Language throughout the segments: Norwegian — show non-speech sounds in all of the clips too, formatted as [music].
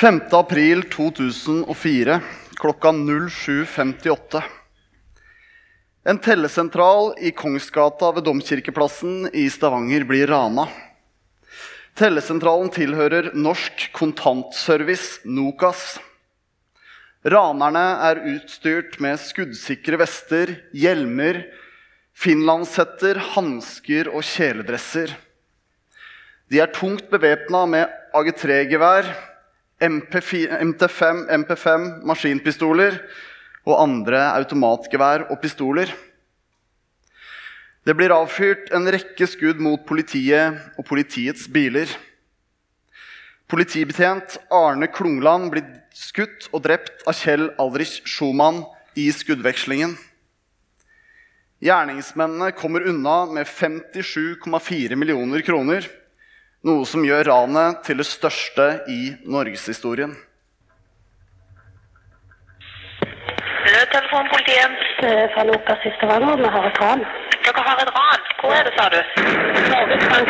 5. april 2004 klokka 07.58. En tellesentral i Kongsgata ved Domkirkeplassen i Stavanger blir rana. Tellesentralen tilhører Norsk Kontantservice, Nokas. Ranerne er utstyrt med skuddsikre vester, hjelmer, finlandshetter, hansker og kjeledresser. De er tungt bevæpna med AG3-gevær, MT5, MP5 maskinpistoler og andre automatgevær og pistoler. Det blir avfyrt en rekke skudd mot politiet og politiets biler. Politibetjent Arne Klungland blir skutt og drept av Kjell Aldrich Schumann i skuddvekslingen. Gjerningsmennene kommer unna med 57,4 millioner kroner noe som gjør ranet til det største i norgeshistorien. Telefonpolitiet. Fra Lukas i Stavanger. Vi har et ran. Dere har et ran. Hvor er det, sa du? Norges Bank.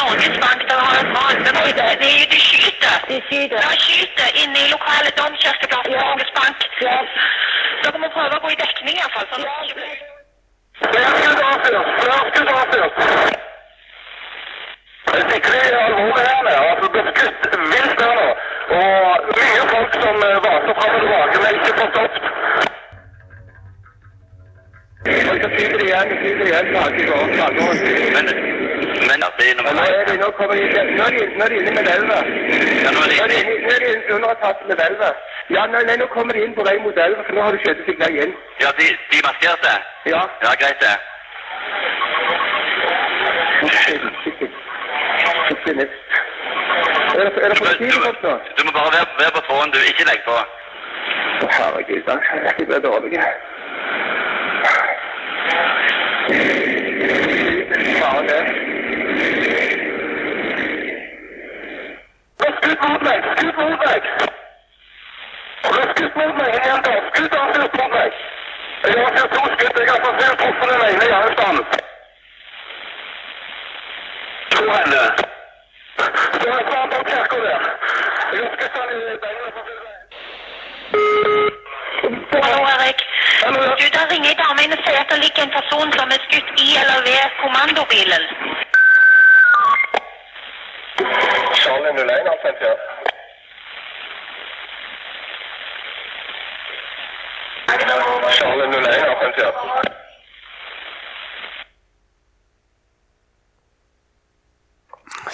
Norges Bank, dere har et ran. De, de, skyter. De skyter. De skyter inne i lokale domkirkeplassen Ja. Norges Bank. Ja. Dere må prøve å gå i dekning iallfall. Sånn. at er her nede. Altså, det er skutt vilt her nå. Og mye folk som eh, vaser fram og tilbake, men ikke får stoppet. Men, men nå er de, nå kommer de, nå er de, nå er de inne med elven. Ja, nå er de er inne. under med elven. Ja, nei, nei, nå kommer de inn på vei mot elva, for nå har de skjøtet seg der igjen. Ja, de, de maskerte? Ja. Ja, greit det. Ikke. Er det, er det du, politifolk nå? du må bare være, være på tråden, du. Ikke legg på. Å, Herregud, da. jeg blir dårlig. Faen det. Skutt mot meg! Skutt mot meg! Skutt mot meg! Jeg har Skutt mot meg! Jeg har fyrt to skudd. Jeg har fått truffet den ene hjernestand. To henne. Så jeg faen bak kirka der. Jeg har skutt den i beina på fyren. Hallo, Erik. Ja. Du, Da ringer ei dame inn og sier at det ligger en person som er skutt i eller ved kommandobilen. Charlie 01 har sendt her. Charlie 01 har sendt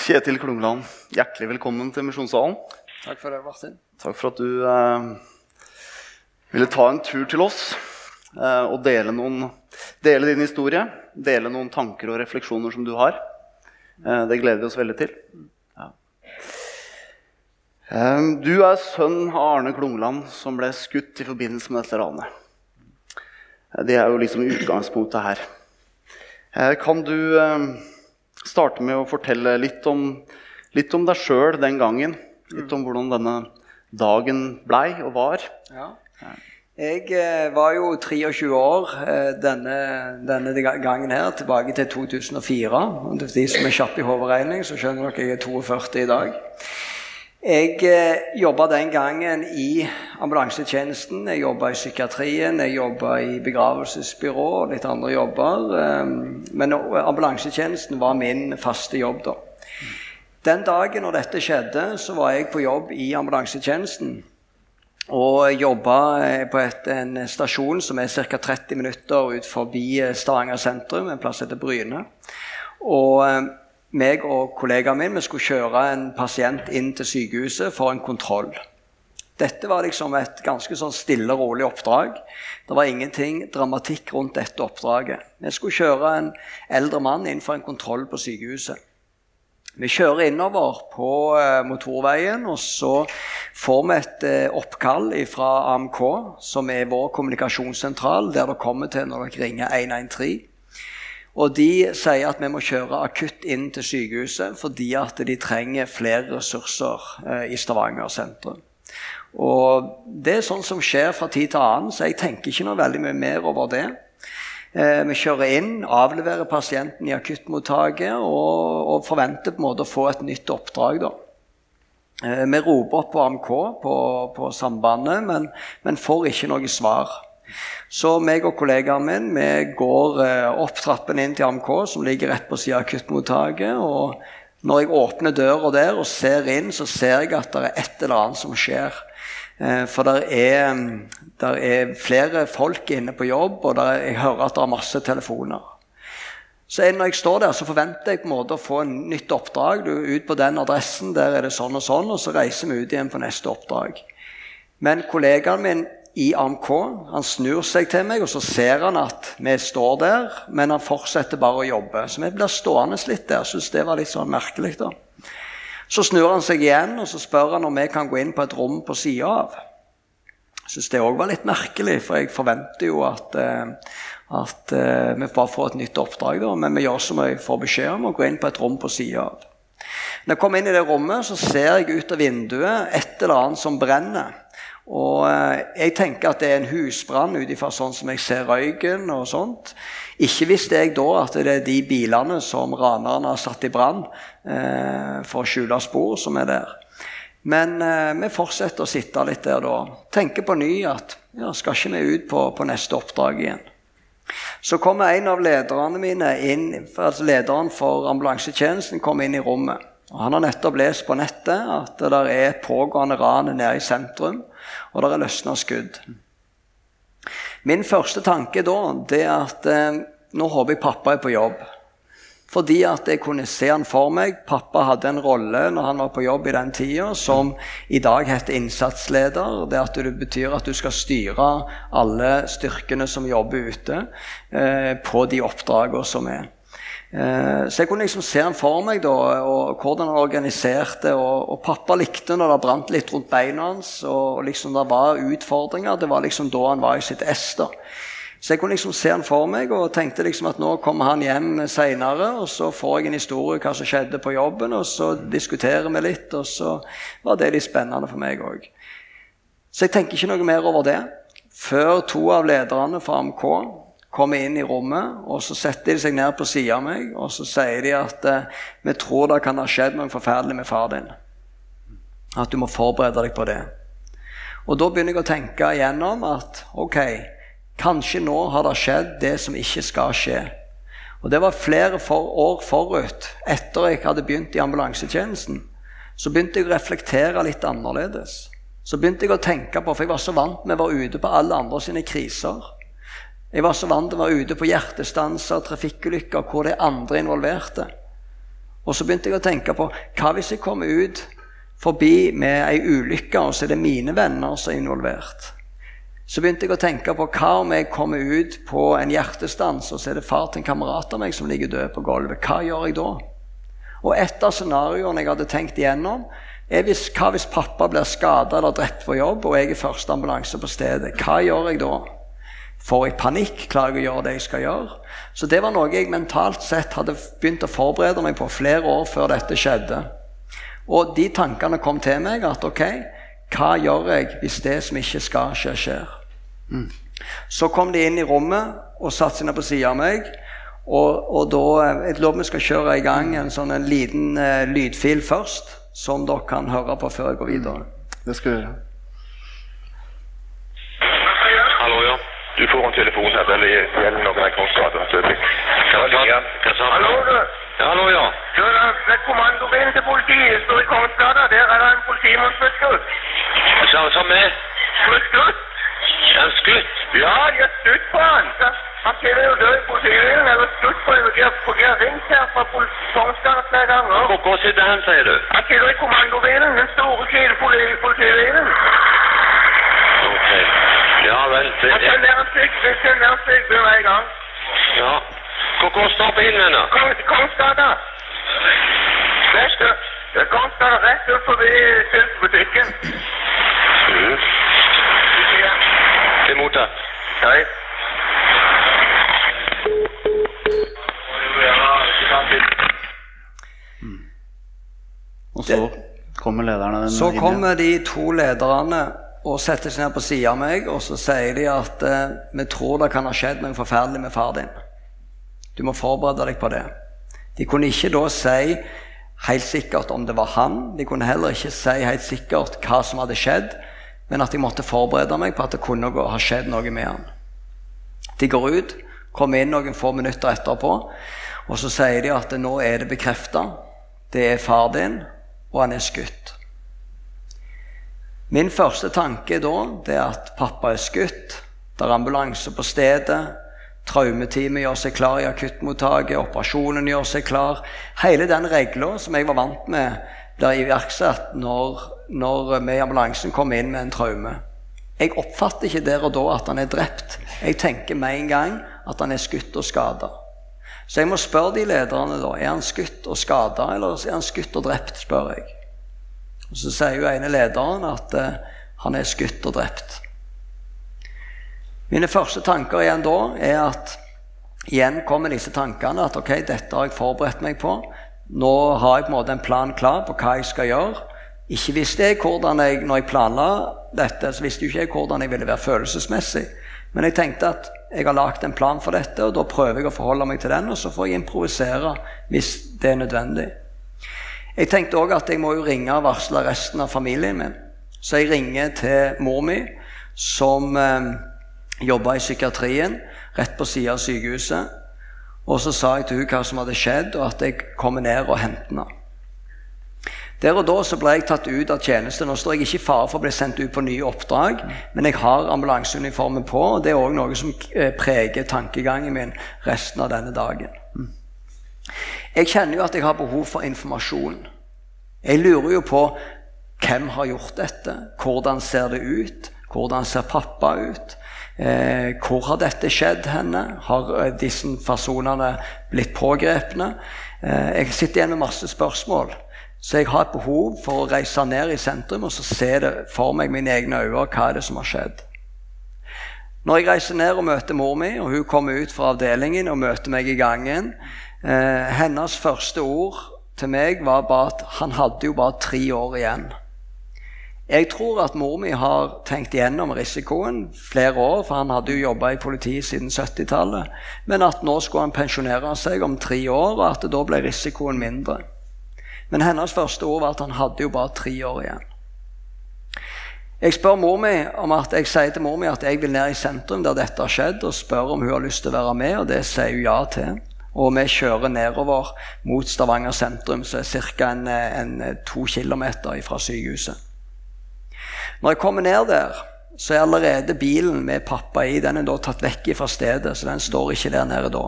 Kjetil Klungland, hjertelig velkommen til Misjonssalen. Takk for det, Martin. Takk for at du eh, ville ta en tur til oss eh, og dele, noen, dele din historie. Dele noen tanker og refleksjoner som du har. Eh, det gleder vi oss veldig til. Ja. Eh, du er sønn av Arne Klungland, som ble skutt i forbindelse med dette ranet. Eh, Det er jo liksom utgangspunktet her. Eh, Kan du eh, starte med å fortelle litt om, litt om deg sjøl den gangen? Litt om hvordan denne dagen blei og var? Ja. Jeg eh, var jo 23 år eh, denne, denne gangen her, tilbake til 2004. Og for de som er kjappe i hoderegning, så skjønner dere at jeg er 42 i dag. Jeg eh, jobba den gangen i ambulansetjenesten, jeg jobba i psykiatrien, jeg jobba i begravelsesbyrå og litt andre jobber. Eh, men ambulansetjenesten var min faste jobb, da. Den dagen når dette skjedde, så var jeg på jobb i ambulansetjenesten. Og jobba eh, på et, en stasjon som er ca. 30 minutter ut forbi eh, Stavanger sentrum, en plass heter Bryne. Og eh, meg og kollegaen min vi skulle kjøre en pasient inn til sykehuset for en kontroll. Dette var liksom et ganske sånn stille og rolig oppdrag. Det var ingenting dramatikk rundt dette oppdraget. Vi skulle kjøre en eldre mann inn for en kontroll på sykehuset. Vi kjører innover på eh, motorveien, og så får vi et eh, oppkall fra AMK, som er vår kommunikasjonssentral, der dere kommer til når dere ringer 113. Og de sier at vi må kjøre akutt inn til sykehuset fordi at de trenger flere ressurser eh, i Stavanger sentrum. Og det er sånn som skjer fra tid til annen, så jeg tenker ikke noe veldig mye mer over det. Eh, vi kjører inn, avleverer pasienten i akuttmottaket og, og forventer på en måte å få et nytt oppdrag. da. Eh, Vi roper opp på AMK på, på sambandet, men, men får ikke noe svar. Så meg og kollegaen min vi går eh, opp trappen inn til AMK, som ligger rett på siden av akuttmottaket. og Når jeg åpner døra der og ser inn, så ser jeg at det er et eller annet som skjer. Eh, For det er, der er flere folk inne på jobb, og der er, jeg hører at det er masse telefoner. Så når jeg står der, så forventer jeg på en måte å få en nytt oppdrag. Du er ut på den adressen, der er det sånn og sånn, og så reiser vi ut igjen på neste oppdrag. Men kollegaen min i AMK han snur seg til meg, og så ser han at vi står der, men han fortsetter bare å jobbe. Så vi blir stående litt der. Syns det var litt sånn merkelig. da. Så snur han seg igjen og så spør han om vi kan gå inn på et rom på sida av. Syns det òg var litt merkelig, for jeg forventer jo at, eh, at eh, vi bare får et nytt oppdrag. Da. Men vi gjør som jeg får beskjed om, å gå inn på et rom på sida av. Når jeg kommer inn i det rommet, så ser jeg ut av vinduet et eller annet som brenner. Og eh, jeg tenker at det er en husbrann ut ifra sånn som jeg ser røyken og sånt. Ikke visste jeg da at det er de bilene som ranerne har satt i brann eh, for å skjule spor, som er der. Men eh, vi fortsetter å sitte litt der da. Tenker på ny at ja, skal ikke vi ut på, på neste oppdrag igjen? Så kommer en av lederne mine inn, altså lederen for ambulansetjenesten kom inn i rommet. Og han har nettopp lest på nettet at det der er pågående ran nede i sentrum, og det er løsna skudd. Min første tanke da det er at eh, nå håper jeg pappa er på jobb. Fordi at jeg kunne se han for meg. Pappa hadde en rolle når han var på jobb i den tida, som i dag heter innsatsleder. Det at det betyr at du skal styre alle styrkene som jobber ute, eh, på de oppdragene som er. Eh, så jeg kunne liksom se han for meg da, og hvordan han organiserte. Og, og pappa likte når det brant litt rundt beina hans, og liksom det var utfordringer. Det var liksom da han var i sitt ess. Så jeg kunne liksom se han for meg og tenkte liksom at nå kommer han hjem seinere, og så får jeg en historie om hva som skjedde på jobben, og så diskuterer vi litt, og så var det litt spennende for meg òg. Så jeg tenker ikke noe mer over det før to av lederne fra AMK kommer inn i rommet, og så setter de seg ned på sida av meg, og så sier de at eh, vi tror det kan ha skjedd noe forferdelig med far din. At du må forberede deg på det. Og da begynner jeg å tenke igjennom at ok, Kanskje nå har det skjedd det som ikke skal skje. Og Det var flere for år forut, etter jeg hadde begynt i ambulansetjenesten. Så begynte jeg å reflektere litt annerledes. Så begynte jeg å tenke på, For jeg var så vant med å være ute på alle andre sine kriser. Jeg var så vant til å være ute på hjertestanser, trafikkulykker, hvor det er andre involverte. Og så begynte jeg å tenke på hva hvis jeg kommer ut forbi med ei ulykke, og så er det mine venner som er involvert? Så begynte jeg å tenke på hva om jeg kommer ut på en hjertestans, og så er det far til en kamerat av meg som ligger død på gulvet. Hva gjør jeg da? Og et av scenarioene jeg hadde tenkt igjennom, er hvis, hva hvis pappa blir skada eller drept på jobb, og jeg er første ambulanse på stedet? Hva gjør jeg da? Får jeg panikk? Klarer jeg å gjøre det jeg skal gjøre? Så det var noe jeg mentalt sett hadde begynt å forberede meg på flere år før dette skjedde. Og de tankene kom til meg at ok, hva gjør jeg hvis det som ikke skal skje, skjer? Så kom de inn i rommet og satte seg ned på sida av meg. Og, og da Jeg lover vi skal kjøre i gang en sånn en liten uh, lydfil først, som dere kan høre på før jeg går videre. Det skal vi gjøre. Hallo, ja. Du får en telefon her. Det gjelder noen av Kongsgata. Hallo, du. Hallo, ja. Du, det er kommandobilen til politiet står i Kongsgata. Der er det en politimann som er skutt. Sa, med? Som er skutt? Er han skutt? Ja, de har skutt på han. Han kunne jo dø i politibilen. Jeg har skutt på ham. Jeg har ringt her fra Kongsgata flere ganger. Hvor, sitter han, sier du? Han sitter i kommandobilen. Den store Kiel-politibilen. Ok. Ja vel. Det, jeg sender en stygg han sender en stygg bil hver gang. ja. Hvor, hvor står bilen hen, Kongsgata. Er Kongsgata rett ut forbi syltebutikken. Mm. Det er mottatt. Hei. Og så kommer lederne Så kommer de to lederne og setter seg ned på sida av meg, og så sier de at eh, vi tror det kan ha skjedd noe forferdelig med far din. Du må forberede deg på det. De kunne ikke da si helt sikkert om det var han. De kunne heller ikke si helt sikkert hva som hadde skjedd, men at jeg måtte forberede meg på at det kunne ha skjedd noe med han. De går ut, kommer inn noen få minutter etterpå, og så sier de at nå er det bekrefta. Det er far din, og han er skutt. Min første tanke da det er at pappa er skutt. Det er ambulanse på stedet. Traumeteamet gjør seg klar i akuttmottaket. Operasjonen gjør seg klar. Hele den regla som jeg var vant med, blir iverksatt når, når vi i ambulansen kommer inn med en traume. Jeg oppfatter ikke der og da at han er drept. Jeg tenker med en gang at han er skutt og skada. Så jeg må spørre de lederne da, er han skutt og skada, eller er han skutt og drept, spør jeg. Og Så sier jo ene lederen at eh, han er skutt og drept. Mine første tanker igjen da er at igjen kommer disse tankene at ok, dette har jeg forberedt meg på. Nå har jeg på en måte en plan klar på hva jeg skal gjøre. Ikke visste jeg hvordan jeg, når jeg planla dette, så visste jeg ikke hvordan jeg ville være følelsesmessig. Men jeg tenkte at jeg har lagd en plan for dette, og da prøver jeg å forholde meg til den, og så får jeg improvisere hvis det er nødvendig. Jeg tenkte òg at jeg må jo ringe og varsle resten av familien min. Så jeg ringer til mor mi, som eh, jobba i psykiatrien rett på sida av sykehuset. Og så sa jeg til hun hva som hadde skjedd, og at jeg kommer ned og henter henne. Der og da så ble jeg tatt ut av tjeneste. Nå står jeg ikke i fare for å bli sendt ut på nye oppdrag, men jeg har ambulanseuniformen på, og det er òg noe som eh, preger tankegangen min resten av denne dagen. Jeg kjenner jo at jeg har behov for informasjon. Jeg lurer jo på hvem har gjort dette? Hvordan ser det ut? Hvordan ser pappa ut? Eh, hvor har dette skjedd henne? Har eh, disse personene blitt pågrepne? Eh, jeg sitter igjen med masse spørsmål. Så jeg har et behov for å reise ned i sentrum og så se det for meg mine egne øyne. Hva er det som har skjedd? Når jeg reiser ned og møter mor mi, og hun kommer ut fra avdelingen og møter meg i gangen eh, Hennes første ord til meg var bare at han hadde jo bare tre år igjen. Jeg tror at mor mi har tenkt igjennom risikoen flere år, for han hadde jo jobba i politiet siden 70-tallet, men at nå skulle han pensjonere seg om tre år, og at da ble risikoen mindre. Men hennes første ord var at han hadde jo bare tre år igjen. Jeg spør mor mi om at jeg sier til mor mi at jeg vil ned i sentrum der dette har skjedd, og spør om hun har lyst til å være med, og det sier hun ja til. Og vi kjører nedover mot Stavanger sentrum, som er ca. To kilometer fra sykehuset. Når jeg kommer ned der, så er allerede bilen med pappa i den er da tatt vekk fra stedet, så den står ikke der nede da.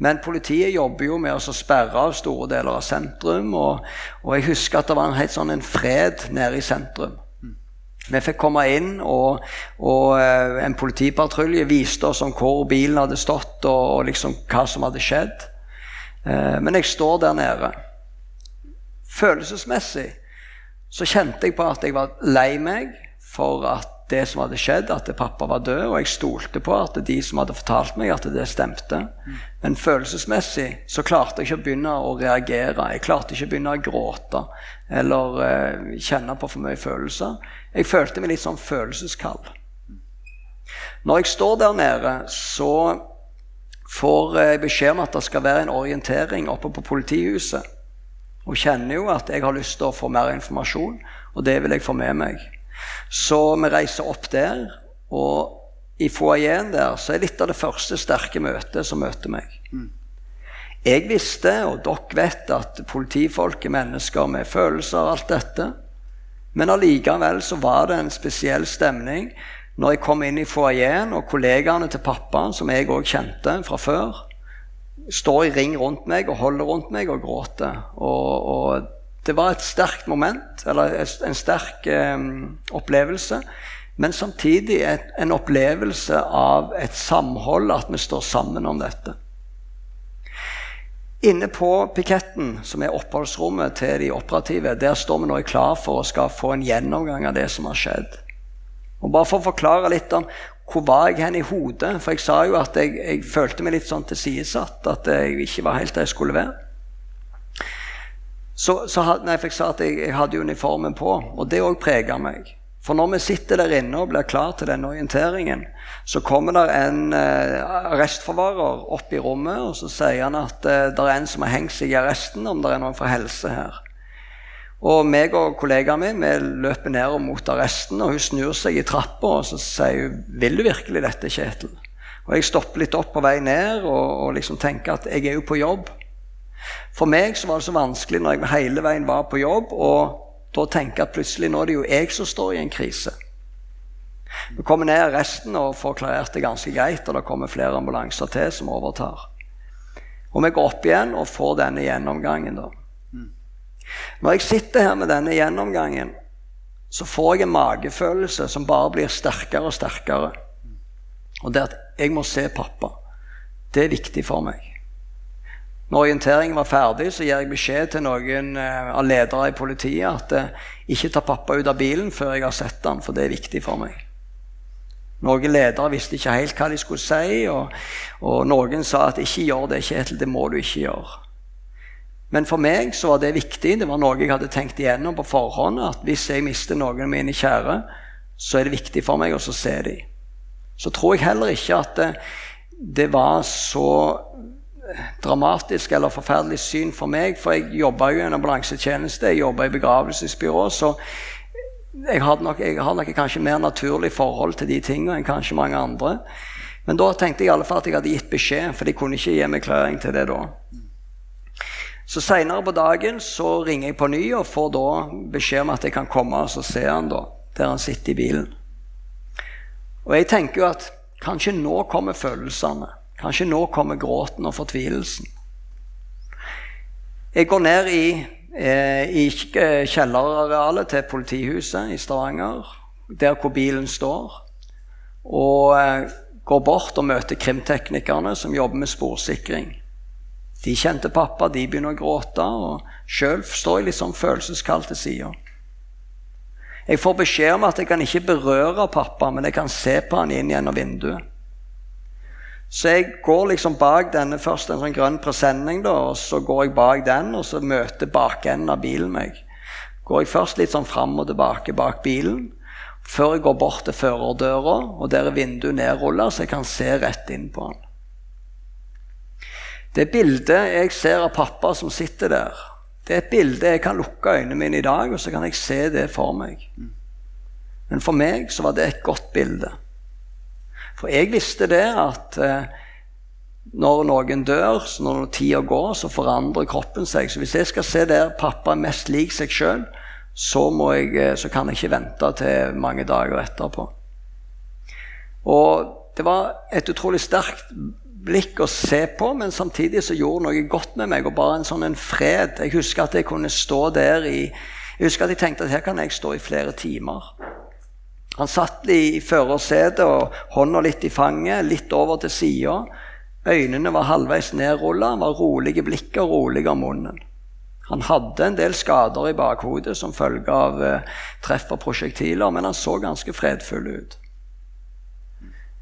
Men politiet jobber jo med å sperre av store deler av sentrum. Og, og jeg husker at det var en helt sånn en fred nede i sentrum. Vi fikk komme inn, og, og eh, en politipatrulje viste oss om hvor bilen hadde stått, og, og liksom hva som hadde skjedd. Eh, men jeg står der nede. Følelsesmessig så kjente jeg på at jeg var lei meg for at det som hadde skjedd, at pappa var død, og jeg stolte på at de som hadde fortalt meg, at det stemte. Men følelsesmessig så klarte jeg ikke å begynne å reagere. Jeg klarte ikke å begynne å gråte eller eh, kjenne på for mye følelser. Jeg følte meg litt sånn følelseskald. Når jeg står der nede, så får jeg beskjed om at det skal være en orientering oppe på politihuset. Og kjenner jo at jeg har lyst til å få mer informasjon, og det vil jeg få med meg. Så vi reiser opp der, og i foajeen der så er litt av det første sterke møtet som møter meg. Jeg visste, og dere vet, at politifolk er mennesker med følelser og alt dette. Men allikevel så var det en spesiell stemning når jeg kom inn i foajeen, og kollegaene til pappaen, som jeg òg kjente fra før, står i ring rundt meg og holder rundt meg og gråter. Og, og det var et sterkt moment, eller en sterk eh, opplevelse. Men samtidig et, en opplevelse av et samhold, at vi står sammen om dette. Inne på piketten, som er oppholdsrommet til de operative, der står vi nå klar for å skal få en gjennomgang av det som har skjedd. Og Bare for å forklare litt om hvor var jeg hen i hodet, for jeg sa jo at jeg, jeg følte meg litt sånn tilsidesatt, at jeg ikke var helt der jeg skulle være. Så, så had, nei, jeg sa at jeg, jeg hadde uniformen på, og det òg prega meg. For når vi sitter der inne og blir klar til denne orienteringen, så kommer det en eh, arrestforvarer opp i rommet, og så sier han at eh, det er en som har hengt seg i arresten, om det er noen fra helse her. Og meg og kollegaen min vi løper ned mot arresten, og hun snur seg i trappa og så sier hun, 'Vil du virkelig dette, Kjetil?' Og jeg stopper litt opp på vei ned og, og liksom tenker at jeg er jo på jobb. For meg så var det så vanskelig når jeg hele veien var på jobb, og da tenker jeg at plutselig nå er det jo jeg som står i en krise. Vi kommer ned resten og får klarert det ganske greit, og det kommer flere ambulanser til som overtar. Og vi går opp igjen og får denne gjennomgangen, da. Når jeg sitter her med denne gjennomgangen, så får jeg en magefølelse som bare blir sterkere og sterkere. Og det at jeg må se pappa, det er viktig for meg. Når orienteringen var ferdig, så gir jeg beskjed til noen eh, av ledere i politiet at eh, ikke ta pappa ut av bilen før jeg har sett han, for det er viktig for meg. Noen ledere visste ikke helt hva de skulle si, og, og noen sa at 'ikke gjør det, Kjetil, det må du ikke gjøre'. Men for meg så var det viktig. Det var noe jeg hadde tenkt igjennom på forhånd. At hvis jeg mister noen av mine kjære, så er det viktig for meg å se dem. Så tror jeg heller ikke at det, det var så dramatisk eller forferdelig syn for meg. For jeg jobba jo i en ambulansetjeneste, jeg jobba i begravelsesbyrå. Så jeg hadde nok, har nok kanskje mer naturlig forhold til de tingene enn kanskje mange andre. Men da tenkte jeg i alle fall at jeg hadde gitt beskjed, for de kunne ikke gi meg klaring til det da. Så Seinere på dagen så ringer jeg på ny og får da beskjed om at jeg kan komme og se han da, der han sitter i bilen. Og jeg tenker jo at kanskje nå kommer følelsene. Kanskje nå kommer gråten og fortvilelsen. Jeg går ned i, eh, i kjellerarealet til politihuset i Stavanger, der hvor bilen står, og eh, går bort og møter krimteknikerne som jobber med sporsikring. De kjente pappa, de begynner å gråte, og sjøl står jeg litt sånn følelseskald til sida. Jeg får beskjed om at jeg kan ikke berøre pappa, men jeg kan se på han inn gjennom vinduet. Så jeg går liksom bak denne først en sånn grønn presenning, da, og så går jeg bak den, og så møter bakenden av bilen meg. Går jeg først litt sånn fram og tilbake bak bilen, før jeg går bort til førerdøra, og der er vinduet nedrulla, så jeg kan se rett inn på han. Det bildet jeg ser av pappa som sitter der, det er et bilde jeg kan lukke øynene mine i dag, og så kan jeg se det for meg. Men for meg så var det et godt bilde. For jeg visste det at eh, når noen dør, så når tida går, så forandrer kroppen seg. Så hvis jeg skal se der pappa mest lik seg sjøl, så, eh, så, kan jeg ikke vente til mange dager etterpå. Og det var et utrolig sterkt blikk å se på, men samtidig så gjorde noe godt med meg. og bare en sånn en fred. Jeg husker at jeg kunne stå der i Jeg husker at jeg tenkte at her kan jeg stå i flere timer. Han satt i førersetet og hånda litt i fanget, litt over til sida. Øynene var halvveis nedrulla, var rolig i blikket og rolig om munnen. Han hadde en del skader i bakhodet som følge av eh, treff av prosjektiler, men han så ganske fredfull ut.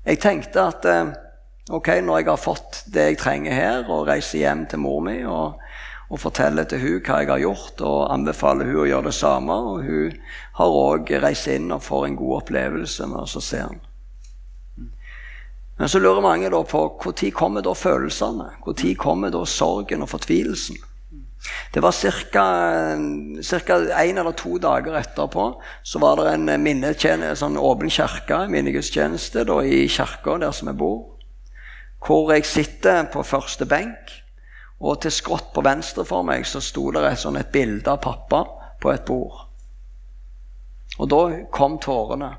Jeg tenkte at eh, Ok, Når jeg har fått det jeg trenger her, og reiser hjem til mor mi og, og forteller til hun hva jeg har gjort, og anbefaler hun å gjøre det samme, og hun har òg reist inn og får en god opplevelse med å se han. Men så lurer mange da på når kommer da følelsene? Når kommer da sorgen og fortvilelsen? Det var ca. én eller to dager etterpå så var det en sånn åpen kirke, minnegudstjeneste, i kirka der som jeg bor hvor jeg sitter på første benk. Og til skrått på venstre for meg så sto det et, sånn et bilde av pappa på et bord. Og da kom tårene.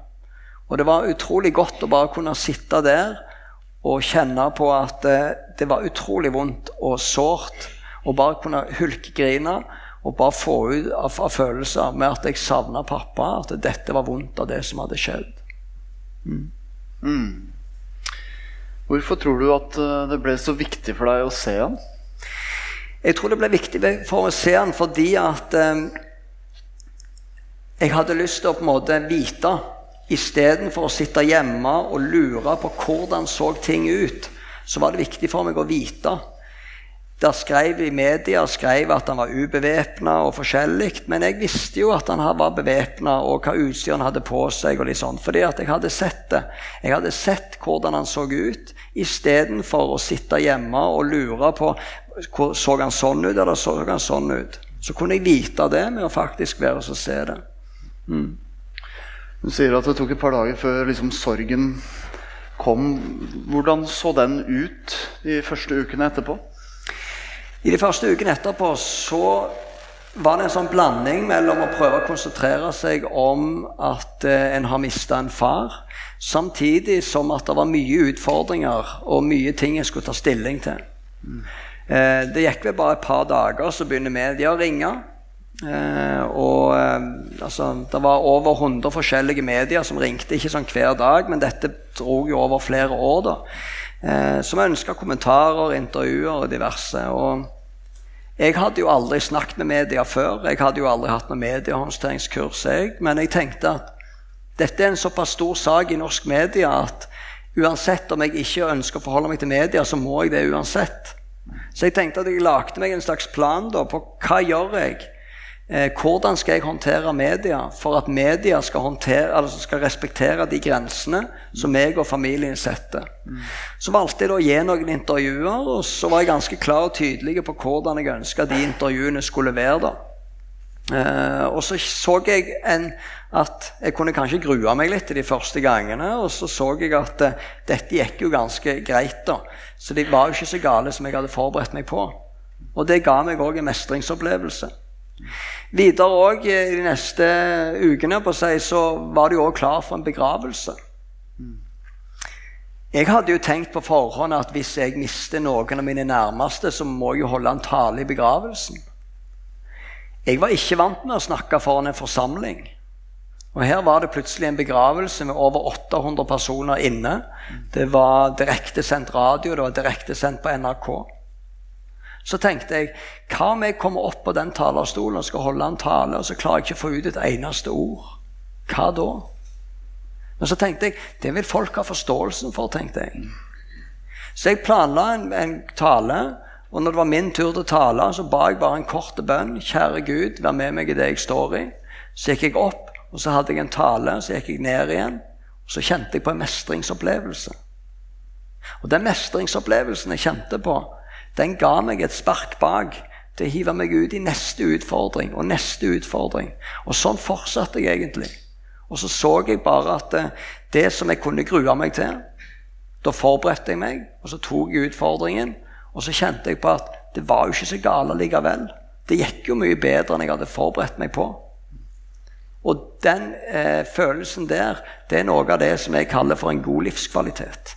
Og det var utrolig godt å bare kunne sitte der og kjenne på at det, eh, det var utrolig vondt og sårt. Og bare kunne hulkegrine og bare få ut av, av følelser med at jeg savna pappa. At dette var vondt av det som hadde skjedd. Mm. Mm. Hvorfor tror du at eh, det ble så viktig for deg å se han? Jeg tror det ble viktig for å se han fordi at eh, jeg hadde lyst til å på en måte vite Istedenfor å sitte hjemme og lure på hvordan så ting ut, så var det viktig for meg å vite. der skrev i media skrev at han var ubevæpna og forskjellig. Men jeg visste jo at han var bevæpna, og hva utstyr han hadde på seg. og litt sånn, Fordi at jeg hadde sett det. Jeg hadde sett hvordan han så ut, istedenfor å sitte hjemme og lure på så han sånn ut eller så han sånn ut. Så kunne jeg vite det med å faktisk være og se det. Mm. Du sier at det tok et par dager før liksom, sorgen kom. Hvordan så den ut de første ukene etterpå? I de første ukene etterpå så var det en sånn blanding mellom å prøve å konsentrere seg om at eh, en har mista en far, samtidig som at det var mye utfordringer og mye ting en skulle ta stilling til. Eh, det gikk vel bare et par dager, så begynner media å ringe. Eh, og eh, altså, Det var over 100 forskjellige medier som ringte, ikke sånn hver dag, men dette dro jo over flere år. da eh, som ønska kommentarer, intervjuer og diverse. Og jeg hadde jo aldri snakket med media før. Jeg hadde jo aldri hatt noe mediehåndteringskurs. Men jeg tenkte at dette er en såpass stor sak i norsk media at uansett om jeg ikke ønsker å forholde meg til media, så må jeg det uansett. Så jeg tenkte at jeg lagde meg en slags plan da, på hva gjør jeg Eh, hvordan skal jeg håndtere media for at media skal, håndtere, altså skal respektere de grensene som meg og familien setter? Så valgte jeg da å gi noen intervjuer, og så var jeg ganske klar og tydelig på hvordan jeg ønska de intervjuene skulle være. da. Eh, og så så jeg en, at jeg kunne kanskje grue meg litt de første gangene. Og så så jeg at uh, dette gikk jo ganske greit, da. Så de var jo ikke så gale som jeg hadde forberedt meg på. Og det ga meg òg en mestringsopplevelse. Videre òg i de neste ukene på seg, så var de òg klar for en begravelse. Jeg hadde jo tenkt på forhånd at hvis jeg mister noen av mine nærmeste, så må jeg jo holde en tale i begravelsen. Jeg var ikke vant med å snakke foran en forsamling. Og Her var det plutselig en begravelse med over 800 personer inne. Det var direktesendt radio, det var direktesendt på NRK. Så tenkte jeg hva om jeg kommer opp på den talerstolen og skal holde en tale, og så klarer jeg ikke å få ut et eneste ord? Hva da? Men så tenkte jeg det vil folk ha forståelsen for. tenkte jeg. Så jeg planla en, en, tale, og når det var min tur til å tale, så ba jeg bare en kort bønn. Kjære Gud, vær med meg i det jeg står i. Så gikk jeg opp, og så hadde jeg en tale, så gikk jeg ned igjen. Og så kjente jeg på en mestringsopplevelse. Og den mestringsopplevelsen jeg kjente på, den ga meg et spark bak til å hive meg ut i neste utfordring og neste utfordring. Og sånn fortsatte jeg egentlig. Og så så jeg bare at det, det som jeg kunne grue meg til Da forberedte jeg meg, og så tok jeg utfordringen. Og så kjente jeg på at det var jo ikke så gale likevel. Det gikk jo mye bedre enn jeg hadde forberedt meg på. Og den eh, følelsen der, det er noe av det som jeg kaller for en god livskvalitet.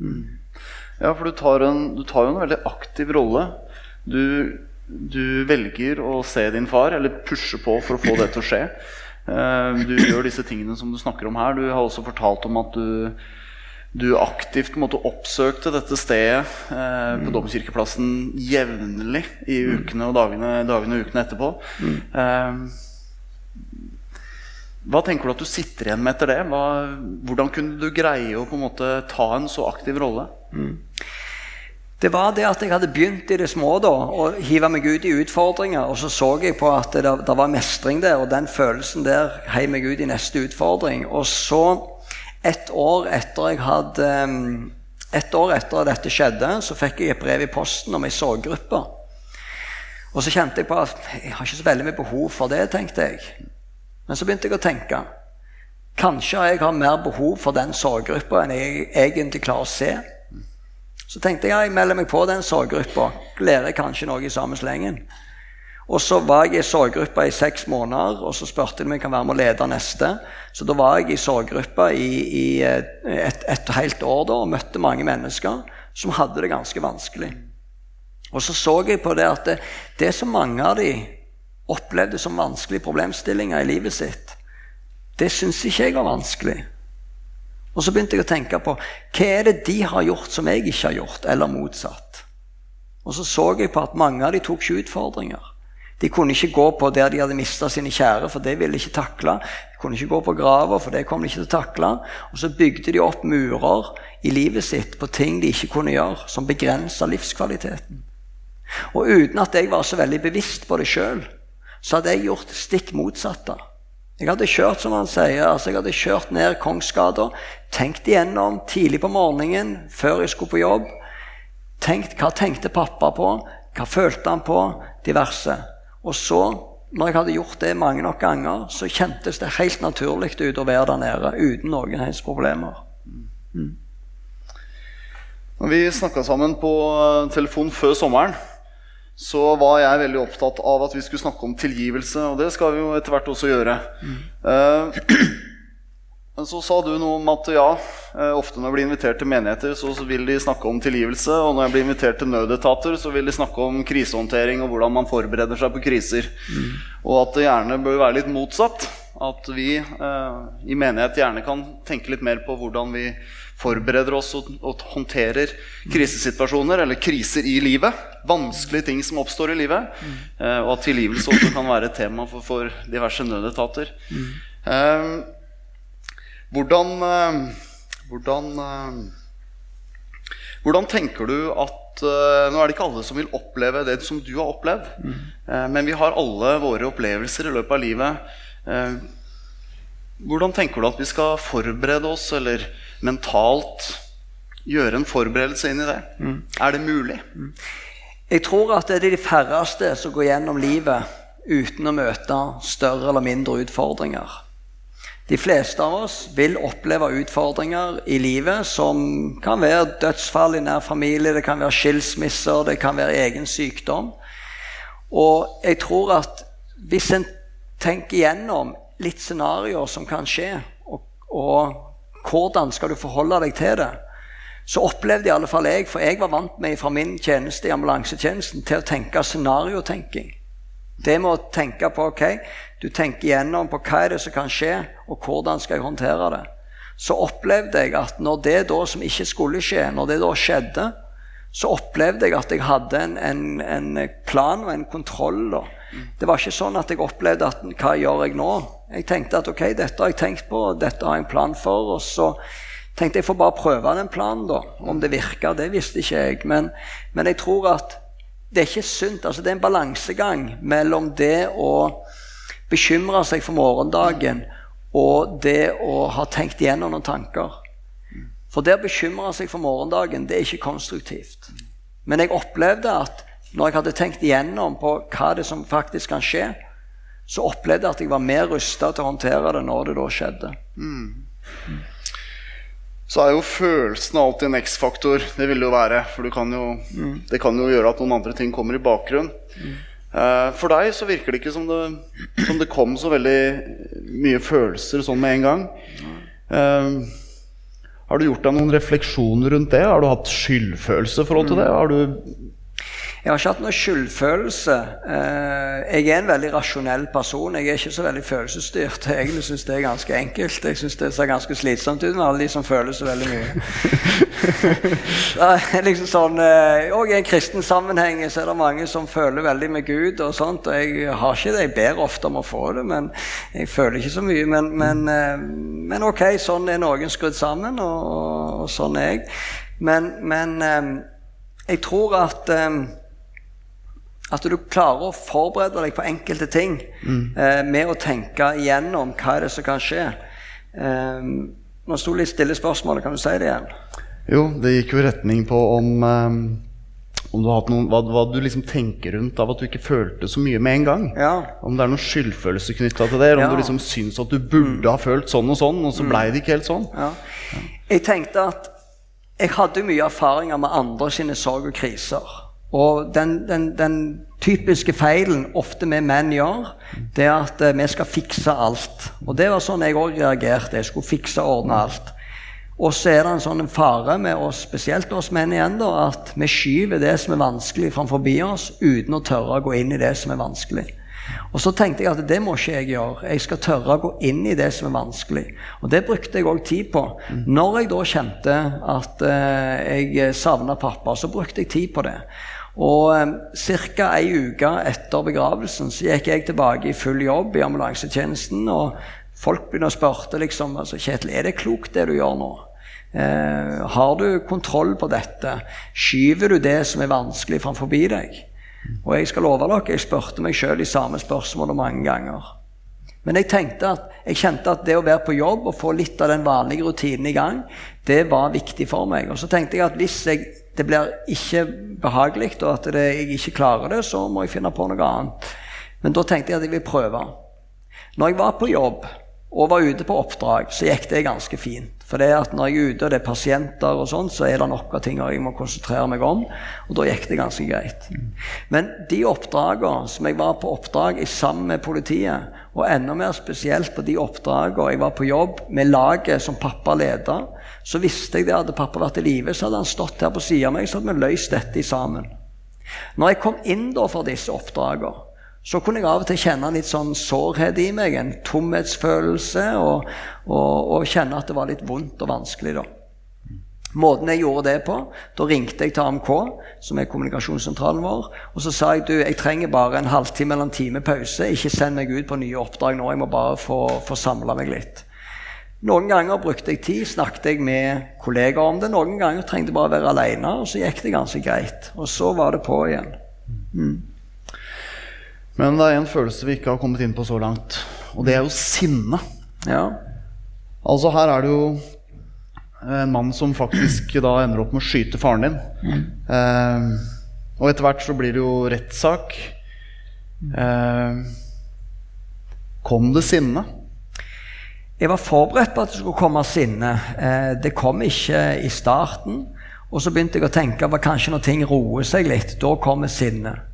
Mm. Ja, for du tar, en, du tar jo en veldig aktiv rolle. Du, du, velger å se din far, eller pushe på for å få det til å skje. Eh, du gjør disse tingene som du snakker om her. Du har også fortalt om at du, du aktivt måtte oppsøkte dette stedet eh, på mm. Domkirkeplassen jevnlig i mm. ukene og dagene, dagene og ukene etterpå. Mm. Eh, hva tenker du at du sitter igjen med etter det? Hva, hvordan kunne du greie å på en måte ta en så aktiv rolle? Mm. Det var det at jeg hadde begynt i det små da, å hive meg ut i utfordringer. Og så så jeg på at det, det var mestring der, og den følelsen der heiv meg ut i neste utfordring. Og så, et år etter jeg hadde et år etter dette skjedde, så fikk jeg et brev i posten om ei sorggruppe. Og så kjente jeg på at jeg har ikke så veldig mye behov for det, tenkte jeg. Men så begynte jeg å tenke. Kanskje jeg har mer behov for den sorggruppa enn jeg egentlig klarer å se. Så tenkte jeg ja, jeg melder meg på den sorggruppa. Lærer kanskje noe i samme slengen. Og så var jeg i sorggruppa i seks måneder, og så spurte de om jeg kan være med å lede neste. Så da var jeg i sorggruppa i, i et, et, helt år da, og møtte mange mennesker som hadde det ganske vanskelig. Og så så jeg på det at det, det som mange av de opplevde som vanskelige problemstillinger i livet sitt, det syns ikke jeg var vanskelig. Og så begynte jeg å tenke på hva er det de har gjort som jeg ikke har gjort, eller motsatt. Og så så jeg på at mange av de tok ikke utfordringer. De kunne ikke gå på der de hadde mista sine kjære, for det ville de ikke takle. De kunne ikke gå på grava, for det kom de ikke til å takle. Og så bygde de opp murer i livet sitt på ting de ikke kunne gjøre, som begrensa livskvaliteten. Og uten at jeg var så veldig bevisst på det sjøl, så hadde jeg gjort stikk motsatte. Jeg hadde kjørt som han sier, altså jeg hadde kjørt ned Kongsgata, tenkt igjennom tidlig på morgenen før jeg skulle på jobb. Tenkt hva tenkte pappa på, hva følte han på, diverse. Og så, når jeg hadde gjort det mange nok ganger, så kjentes det helt naturlig ut å være der nede uten noen helst problemer. Når vi snakka sammen på eh, telefon før sommeren, så var jeg veldig opptatt av at vi skulle snakke om tilgivelse. Og det skal vi jo etter hvert også gjøre. Eh, men så sa du noe om at ja, eh, ofte når jeg blir invitert til menigheter, så vil de snakke om tilgivelse. Og når jeg blir invitert til nødetater, så vil de snakke om krisehåndtering og hvordan man forbereder seg på kriser. Og at det gjerne bør være litt motsatt. At vi eh, i menighet gjerne kan tenke litt mer på hvordan vi forbereder oss og, og håndterer krisesituasjoner eller kriser i livet. Vanskelige ting som oppstår i livet. Eh, og at tilgivelse også kan være et tema for, for diverse nødetater. Eh, hvordan eh, hvordan, eh, hvordan tenker du at eh, Nå er det ikke alle som vil oppleve det som du har opplevd. mm. men vi har alle våre opplevelser i løpet av livet. Hvordan tenker du at vi skal forberede oss, eller mentalt gjøre en forberedelse inn i det? Er det mulig? Jeg tror at det er de færreste som går gjennom livet uten å møte større eller mindre utfordringer. De fleste av oss vil oppleve utfordringer i livet som kan være dødsfall i nær familie, det kan være skilsmisser, det kan være egen sykdom. Og jeg tror at hvis en tenker igjennom litt scenarioer som kan skje, og, og hvordan skal du forholde deg til det, så opplevde i alle fall jeg, for jeg var vant med fra min tjeneste i ambulansetjenesten til å tenke scenariotenking. Det med å tenke på ok, du tenker igjennom på hva er det som kan skje, og hvordan skal jeg håndtere det. Så opplevde jeg at når det da som ikke skulle skje, når det da skjedde, så opplevde jeg at jeg hadde en, en, en plan og en kontroll. da. Det var ikke sånn at jeg opplevde at hva gjør jeg nå? Jeg tenkte at ok, dette har jeg tenkt på, dette har jeg en plan for. Og så tenkte jeg får bare prøve den planen, da. Om det virka, det visste ikke jeg. Men, men jeg tror at det er ikke sunt. altså Det er en balansegang mellom det å bekymre seg for morgendagen og det å ha tenkt igjennom noen tanker. For det å bekymre seg for morgendagen, det er ikke konstruktivt. Men jeg opplevde at når jeg hadde tenkt igjennom på hva det som faktisk kan skje, så opplevde jeg at jeg var mer rusta til å håndtere det når det da skjedde. Så er jo følelsen alltid en X-faktor. Det vil det jo være. For du kan jo, det kan jo gjøre at noen andre ting kommer i bakgrunn. Eh, for deg så virker det ikke som det, som det kom så veldig mye følelser sånn med en gang. Eh, har du gjort deg noen refleksjoner rundt det? Har du hatt skyldfølelse forhold til det? Har du Jeg har ikke hatt noe skyldfølelse. Eh, Jeg er en veldig rasjonell person. Jeg er ikke så veldig følelsesstyrt. Jeg egentlig syns det er ganske enkelt. Jeg syns det ser ganske slitsomt ut med alle de som føler så veldig mye. [laughs] Er liksom sånn, eh, Og i en kristen sammenheng så er det mange som føler veldig med Gud. og sånt, og Jeg har ikke det. Jeg ber ofte om å få det, men jeg føler ikke så mye. Men, men, eh, men ok, sånn er noen skrudd sammen, og, og, sånn er jeg. Men, men eh, jeg tror at eh, at du klarer å forberede deg på enkelte ting eh, med å tenke igjennom hva er det som kan skje. Eh, nå sto litt stille spørsmålet. Kan du si det igjen? Jo, det gikk jo i retning på om eh, om du noen, hva, hva du liksom tenker rundt av at du ikke følte så mye med en gang. Ja. Om det er noen skyldfølelse knytta til det, eller om Ja. du liksom syns at du burde ha følt sånn og sånn, og så blei det ikke helt sånn. ja. Jeg tenkte at jeg hadde mye erfaringer med andre sine sorg og kriser. Og den, den, den typiske feilen ofte vi menn gjør, det er at eh, vi skal fikse alt. Og det var sånn jeg òg reagerte. Jeg skulle fikse og ordne alt. Og så er det en sånn fare med oss, spesielt oss menn igjen, da, at vi skyver det som er vanskelig, framfor oss uten å tørre å gå inn i det som er vanskelig. Og så tenkte jeg at det må ikke jeg gjøre. Jeg skal tørre å gå inn i det som er vanskelig. Og det brukte jeg òg tid på. Når jeg da kjente at eh, jeg savna pappa, så brukte jeg tid på det. Og ca. ei uke etter begravelsen så gikk jeg tilbake i full jobb i ambulansetjenesten. Og folk begynner å spørre liksom, altså, Kjetil, er det klokt det du gjør nå? Eh, har du kontroll på dette? Skyver du det som er vanskelig, framfor deg? Og jeg skal love dere, jeg spurte meg sjøl de samme spørsmålene mange ganger. Men jeg, at, jeg kjente at det å være på jobb og få litt av den vanlige rutinen i gang, det var viktig for meg. Og så tenkte jeg at hvis jeg, det blir ikke behagelig, og at det, jeg ikke klarer det, så må jeg finne på noe annet. Men da tenkte jeg at jeg vil prøve. Når jeg var på jobb og var ute på oppdrag, så gikk det ganske fint. For det at når jeg er ute og det er pasienter, og sånt, så er det noen ting jeg må konsentrere meg om. Og da gikk det ganske greit. Men de oppdragene som jeg var på oppdrag i sammen med politiet, og enda mer spesielt på de oppdragene jeg var på jobb med laget som pappa leda, så visste jeg det hadde pappa vært i live, så hadde han stått her på sida av meg, så hadde vi løst dette sammen. Når jeg kom inn da for disse oppdragene, så kunne jeg av og til kjenne litt sånn sårhet i meg, en tomhetsfølelse, og, og, og, kjenne at det var litt vondt og vanskelig. da. Måten jeg gjorde det på, Da ringte jeg til AMK, som er kommunikasjonssentralen vår, og så sa jeg du, jeg trenger bare en halvtime eller en time pause. Ikke send meg ut på nye oppdrag nå, jeg må bare få, få samla meg litt. Noen ganger brukte jeg tid, snakket jeg med kollegaer om det. Noen ganger trengte jeg bare være alene, og så gikk det ganske greit. Og så var det på igjen. Mm. Men det er en følelse vi ikke har kommet inn på så langt, og det er jo sinne. Ja. Altså Her er det jo en mann som faktisk da ender opp med å skyte faren din. Mm. Eh, og etter hvert så blir det jo rettssak. Eh, kom det sinne? Jeg var forberedt på at det skulle komme sinne. Eh, det kom ikke i starten. Og så begynte jeg å tenke at kanskje når ting roer seg litt, da kommer sinnet.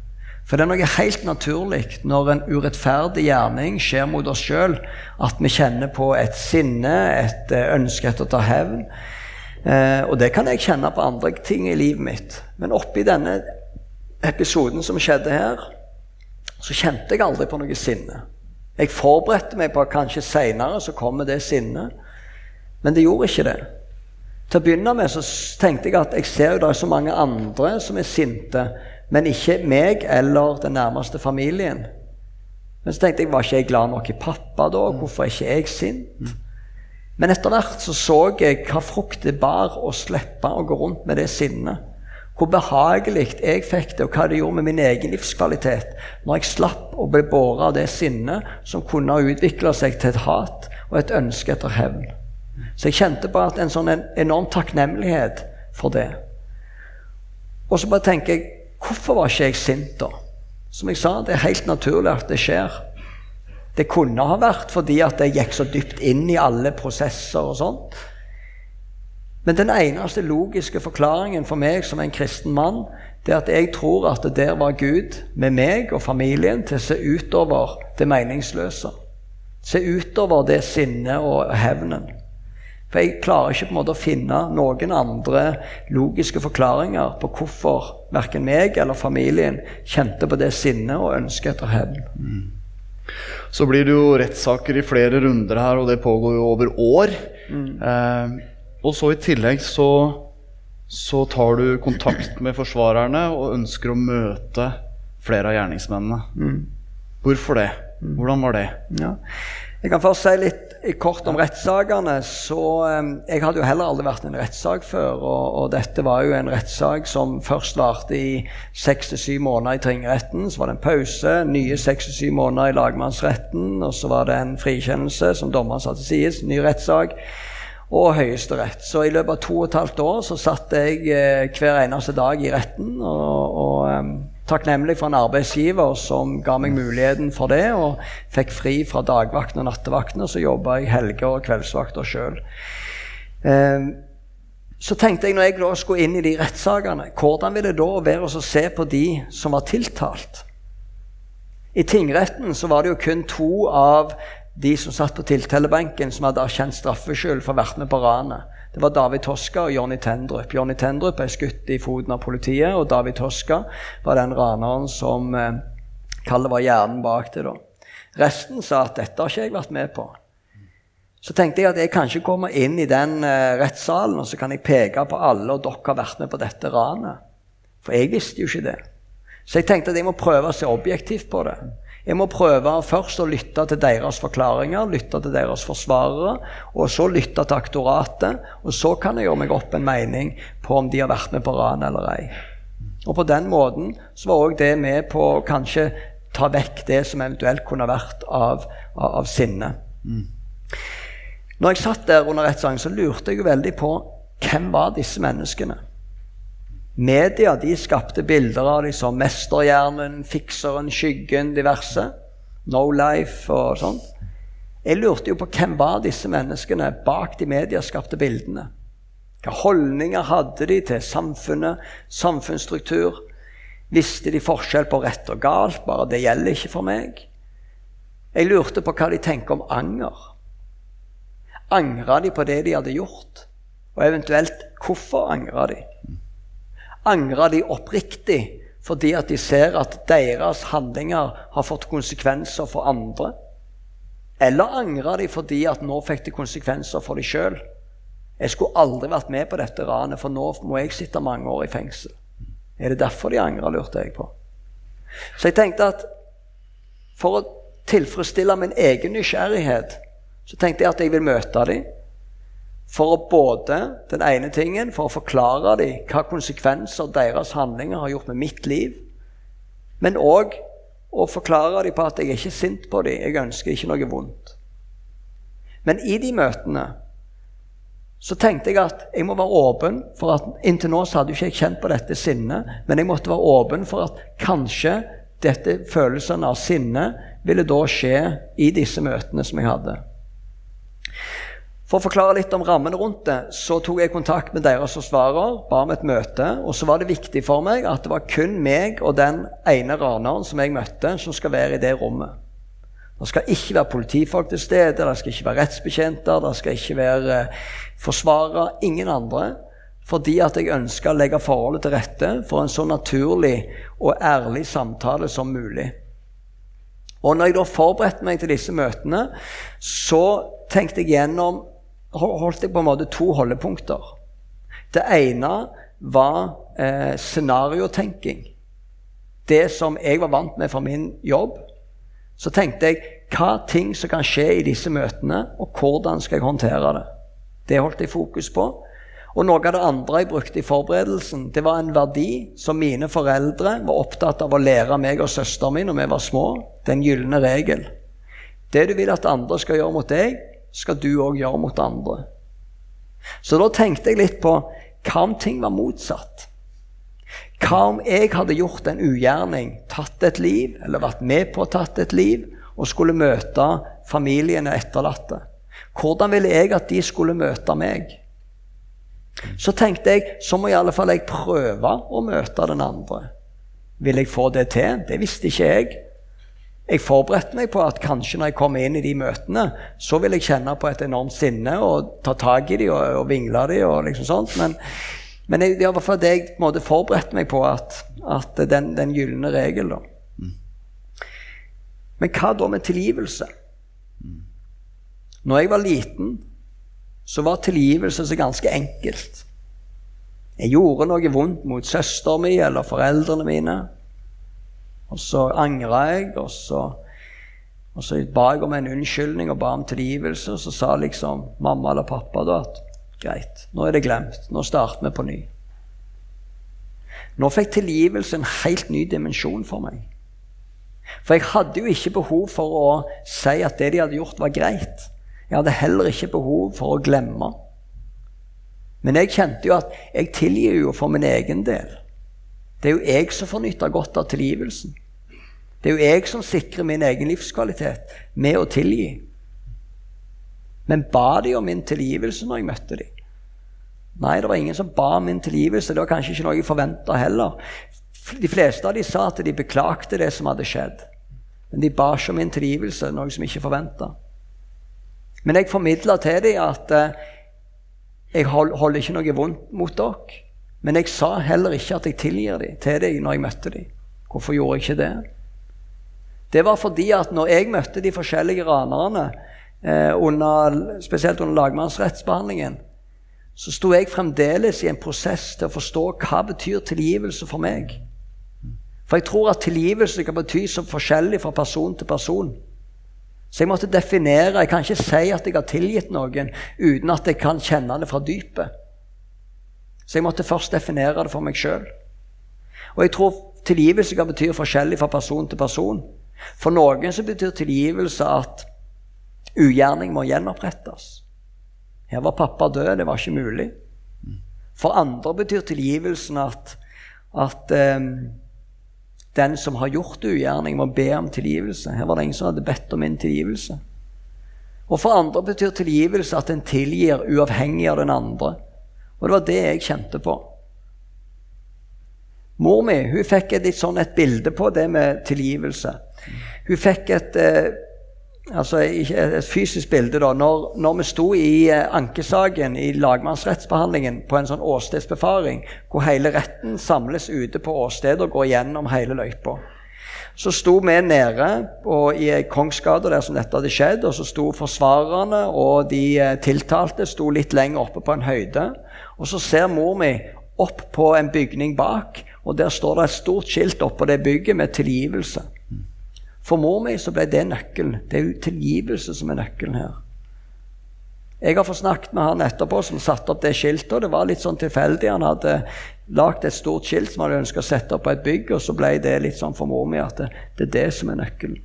For det er noe helt naturlig når en urettferdig gjerning skjer mot oss sjøl, at vi kjenner på et sinne, et eh, ønske etter å ta hevn. Eh, og det kan jeg kjenne på andre ting i livet mitt. Men oppi denne episoden som skjedde her, så kjente jeg aldri på noe sinne. Jeg forberedte meg på at kanskje seinere så kommer det sinnet. Men det gjorde ikke det. Til å begynne med så tenkte jeg at jeg ser jo det er så mange andre som er sinte men ikke meg eller den nærmeste familien. Men så tenkte jeg, var ikke jeg glad nok i pappa da? Hvorfor er ikke jeg sint? Men etter hvert så så jeg hva frukt det bar å slippe å gå rundt med det sinnet. Hvor behagelig jeg fikk det, og hva det gjorde med min egen livskvalitet når jeg slapp å bli båret av det sinnet som kunne ha utvikla seg til et hat og et ønske etter hevn. Så jeg kjente bare en sånn enorm takknemlighet for det. Og så bare tenker jeg Hvorfor var ikke jeg sint da? Som jeg sa, det er helt naturlig at det skjer. Det kunne ha vært fordi at jeg gikk så dypt inn i alle prosesser og sånn. Men den eneste logiske forklaringen for meg som en kristen mann, det er at jeg tror at det der var Gud med meg og familien til å se utover det meningsløse. Se utover det sinnet og hevnen. For jeg klarer ikke på en måte å finne noen andre logiske forklaringer på hvorfor verken meg eller familien kjente på det sinnet og ønsket etter hevn. Mm. Så blir det jo rettssaker i flere runder her, og det pågår jo over år. Mm. Eh, og så i tillegg så, så tar du kontakt med forsvarerne og ønsker å møte flere av gjerningsmennene. Mm. Hvorfor det? Mm. Hvordan var det? Ja. Jeg kan først si litt kort om rettssakene. Så Jeg hadde jo heller aldri vært i en rettssak før. Og, og, dette var jo en rettssak som først varte i seks til syv måneder i tingretten. Så var det en pause, nye seks til syv måneder i lagmannsretten. Og så var det en frikjennelse som dommeren satte til side, ny rettssak. Og Høyesterett. Så i løpet av to og et halvt år så satt jeg eh, hver eneste dag i retten. og, og takknemlig for en arbeidsgiver som ga meg muligheten for det, og fikk fri fra dagvaktene og nattevaktene, og så jobba jeg helger og kveldsvakter sjøl. Eh, så tenkte jeg når jeg skulle inn i de rettssakene, hvordan ville det da være å se på de som var tiltalt? I tingretten så var det jo kun to av de som satt på tiltalebenken, som hadde erkjent straffskyld for å ha vært med på ranet. Det var David Toska og Jonny Tendrup. Jonny Tendrup ble skutt i foten av politiet, og David Toska var den raneren som eh, Kalle var hjernen bak det. da. Resten sa at dette har ikke jeg vært med på. Så tenkte jeg at jeg kan ikke komme inn i den eh, rettssalen og så kan jeg peke på alle, og dere har vært med på dette ranet. For jeg visste jo ikke det. Så jeg tenkte at jeg må prøve å se objektivt på det. Jeg må prøve først å lytte til deres forklaringer, lytte til deres forsvarere, og så lytte til aktoratet. Og så kan jeg gjøre meg opp en mening på om de har vært med på ran eller ei. Og på den måten så var òg det med på å kanskje ta vekk det som eventuelt kunne vært av, av, av sinne. Når jeg satt der under rettssaken, så lurte jeg jo veldig på hvem var disse menneskene. Media de skapte bilder av dem som mesterhjernen, fikseren, skyggen, diverse. No Life og sånn. Jeg lurte jo på hvem var disse menneskene bak de medieskapte bildene. Hvilke holdninger hadde de til samfunnet, samfunnsstruktur? Visste de forskjell på rett og galt? Bare det gjelder ikke for meg. Jeg lurte på hva de tenker om anger. Angra de på det de hadde gjort? Og eventuelt hvorfor angra de? Angra de oppriktig fordi at de ser at deres handlinger har fått konsekvenser for andre? Eller angrer de fordi at nå fikk det konsekvenser for dem sjøl? Jeg skulle aldri vært med på dette ranet, for nå må jeg sitte mange år i fengsel. Er det derfor de angrer, lurte jeg på. Så jeg tenkte at for å tilfredsstille min egen nysgjerrighet, så tenkte jeg at jeg vil møte dem. For å både den ene tingen, for å forklare dem hva konsekvenser deres handlinger har gjort med mitt liv, men òg å forklare dem på at jeg er ikke sint på dem, jeg ønsker ikke noe vondt. Men i de møtene så tenkte jeg at jeg må være åpen for at Inntil nå så hadde ikke kjent på dette sinnet, men jeg måtte være åpen for at kanskje dette følelsene av sinne ville da skje i disse møtene som jeg hadde. For å forklare litt om rammene rundt det, så tok jeg kontakt med deres forsvarer, ba om et møte, og så var det viktig for meg at det var kun meg og den ene raneren som jeg møtte, som skal være i det rommet. Det skal ikke være politifolk til stede, det skal ikke være rettsbetjenter, det skal ikke være forsvarere, ingen andre. Fordi at jeg ønsker å legge forholdet til rette for en så naturlig og ærlig samtale som mulig. Og når jeg da forberedte meg til disse møtene, så tenkte jeg gjennom holdt jeg på en måte to holdepunkter. Det ene var eh, scenariotenking. Det som jeg var vant med fra min jobb. Så tenkte jeg hva ting som kan skje i disse møtene, og hvordan skal jeg håndtere det. Det holdt jeg fokus på. Og noe av det andre jeg brukte i forberedelsen, det var en verdi som mine foreldre var opptatt av å lære meg og søsteren min når vi var små. Den gylne regel. Det du vil at andre skal gjøre mot deg, skal du òg gjøre mot andre. Så da tenkte jeg litt på hva om ting var motsatt? Hva om jeg hadde gjort en ugjerning, tatt et liv, eller vært med på å tatt et liv, og skulle møte familiene etterlatte? Hvordan ville jeg at de skulle møte meg? Så tenkte jeg så må i alle fall jeg prøve å møte den andre. Vil jeg få det til? Det visste ikke jeg. Jeg forberedte meg på at kanskje når jeg kom inn i de møtene, så vil jeg kjenne på et enormt sinne og ta tak i dem og, og vingle dem og liksom sånt. Men, men jeg, det var i hvert fall det jeg på forberedte meg på, at, at den, den gylne regel, da. Men hva da med tilgivelse? Når jeg var liten, så var tilgivelse så ganske enkelt. Jeg gjorde noe vondt mot søsteren min eller foreldrene mine. Og så angra jeg, og så, og så ba jeg om en unnskyldning og ba om tilgivelse. Og så sa liksom mamma eller pappa da at greit, nå er det glemt. Nå starter vi på ny. Nå fikk tilgivelse en helt ny dimensjon for meg. For jeg hadde jo ikke behov for å si at det de hadde gjort, var greit. Jeg hadde heller ikke behov for å glemme. Men jeg kjente jo at jeg tilgir jo for min egen del. Det er jo jeg som får nyte godt av tilgivelsen. Det er jo jeg som sikrer min egen livskvalitet med å tilgi. Men ba de om min tilgivelse når jeg møtte dem? Nei, det var ingen som ba om min tilgivelse. Det var kanskje ikke noe jeg forventa heller. De fleste av dem sa at de beklagte det som hadde skjedd. Men de ba ikke om min tilgivelse, noe som ikke forventa. Men jeg formidla til dem at eh, jeg holder ikke noe vondt mot dere. Men jeg sa heller ikke at jeg tilgir dem til deg når jeg møtte dem. Hvorfor gjorde jeg ikke det? Det var fordi at når jeg møtte de forskjellige ranerne, eh, under, spesielt under lagmannsrettsbehandlingen, så sto jeg fremdeles i en prosess til å forstå hva betyr tilgivelse for meg. For jeg tror at tilgivelse kan bety så forskjellig fra person til person. Så jeg måtte definere Jeg kan ikke si at jeg har tilgitt noen uten at jeg kan kjenne det fra dypet. Så jeg måtte først definere det for meg sjøl. Og jeg tror tilgivelse kan bety forskjellig fra person til person. For noen så betyr tilgivelse at ugjerning må gjenopprettes. Her var pappa død, det var ikke mulig. For andre betyr tilgivelsen at, at um, den som har gjort ugjerning, må be om tilgivelse. Her var det ingen som hadde bedt om min tilgivelse. Og for andre betyr tilgivelse at en tilgir uavhengig av den andre. Og det var det jeg kjente på. Mor mi hun fikk et, sånn et bilde på det med tilgivelse. Hun fikk et, eh, altså et fysisk bilde. da. Når, når vi sto i eh, ankesaken i lagmannsrettsbehandlingen på en sånn åstedsbefaring, hvor hele retten samles ute på åstedet og går gjennom hele løypa. Så sto vi nede i Kongsgata der som dette hadde skjedd, og så sto forsvarerne og de eh, tiltalte sto litt lenger oppe på en høyde. Og så ser mor mi opp på en bygning bak, og der står det et stort skilt oppå det bygget med tilgivelse. For mor mi så ble det nøkkelen. Det er jo tilgivelse som er nøkkelen her. Jeg har fått snakket med han etterpå som satte opp det skiltet. og Det var litt sånn tilfeldig. Han hadde lagd et stort skilt som hadde ønska å sette opp på et bygg, og så ble det litt sånn for mor mi at det, det, er det som er nøkkelen.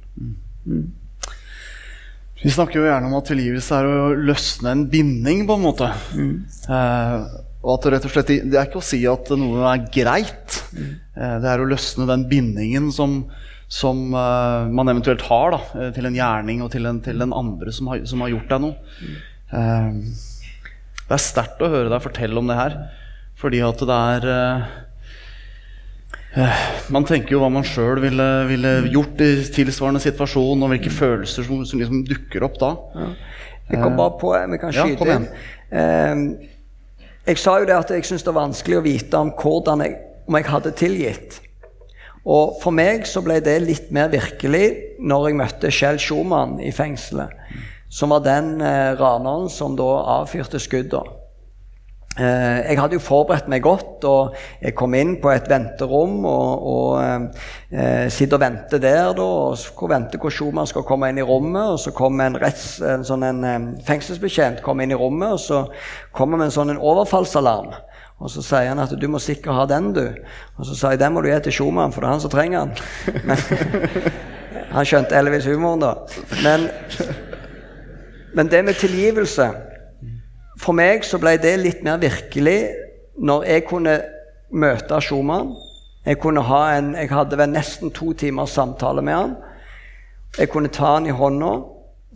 Vi snakker jo gjerne om at tilgivelse er å løsne en binding, på en måte. Eh, og at det rett og slett Det er ikke å si at noe er greit. Eh, det er å løsne den bindingen som, som eh, man eventuelt har da, eh, til en gjerning og til en, til en andre som har, som har gjort deg noe. Eh, det er sterkt å høre deg fortelle om det her, fordi at det er eh, eh, Man tenker jo hva man sjøl ville, ville gjort i tilsvarende situasjon, og hvilke følelser som, som liksom dukker opp da. Jeg kom bare på Vi kan Ja, skyte ja, inn. Eh, jeg sa jo det at jeg syns det var vanskelig å vite om hvordan jeg, om jeg hadde tilgitt. Og for meg så ble det litt mer virkelig når jeg møtte Kjell Schumann i fengselet. Som var den eh, raneren som da avfyrte skuddene. Eh, jeg hadde jo forberedt meg godt, og jeg kom inn på et venterom og, og eh, sitter og venter der. Da, og venter hvor Schumann skal komme inn i rommet. Og så kommer en, retts, en, sånn en eh, fengselsbetjent kom inn i rommet, og så kommer med en sånn en overfallsalarm. Og så sier han at du må sikkert ha den, du. Og så sa jeg den må du gi til Schumann, for det er han som trenger den. [laughs] Han skjønte Elvis humoren da. Men, men det med tilgivelse For meg så ble det litt mer virkelig når jeg kunne møte Schumann. Jeg, en, jeg hadde vel nesten to timers samtale med han. Jeg kunne ta han i hånda,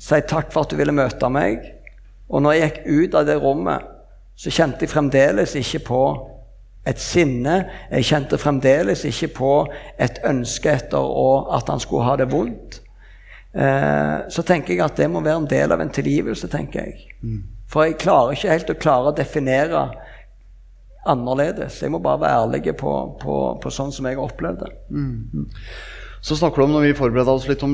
si takk for at du ville møte meg. Og når jeg gikk ut av det rommet, så kjente jeg fremdeles ikke på et sinne. Jeg kjente fremdeles ikke på et ønske etter å, at han skulle ha det vondt. Eh, så tenker jeg at det må være en del av en tilgivelse, tenker jeg. For jeg klarer ikke helt å klare å definere annerledes. Jeg må bare være ærlig på, på, på sånn som jeg har opplevd det. Så snakker du om når vi forbereder oss litt om,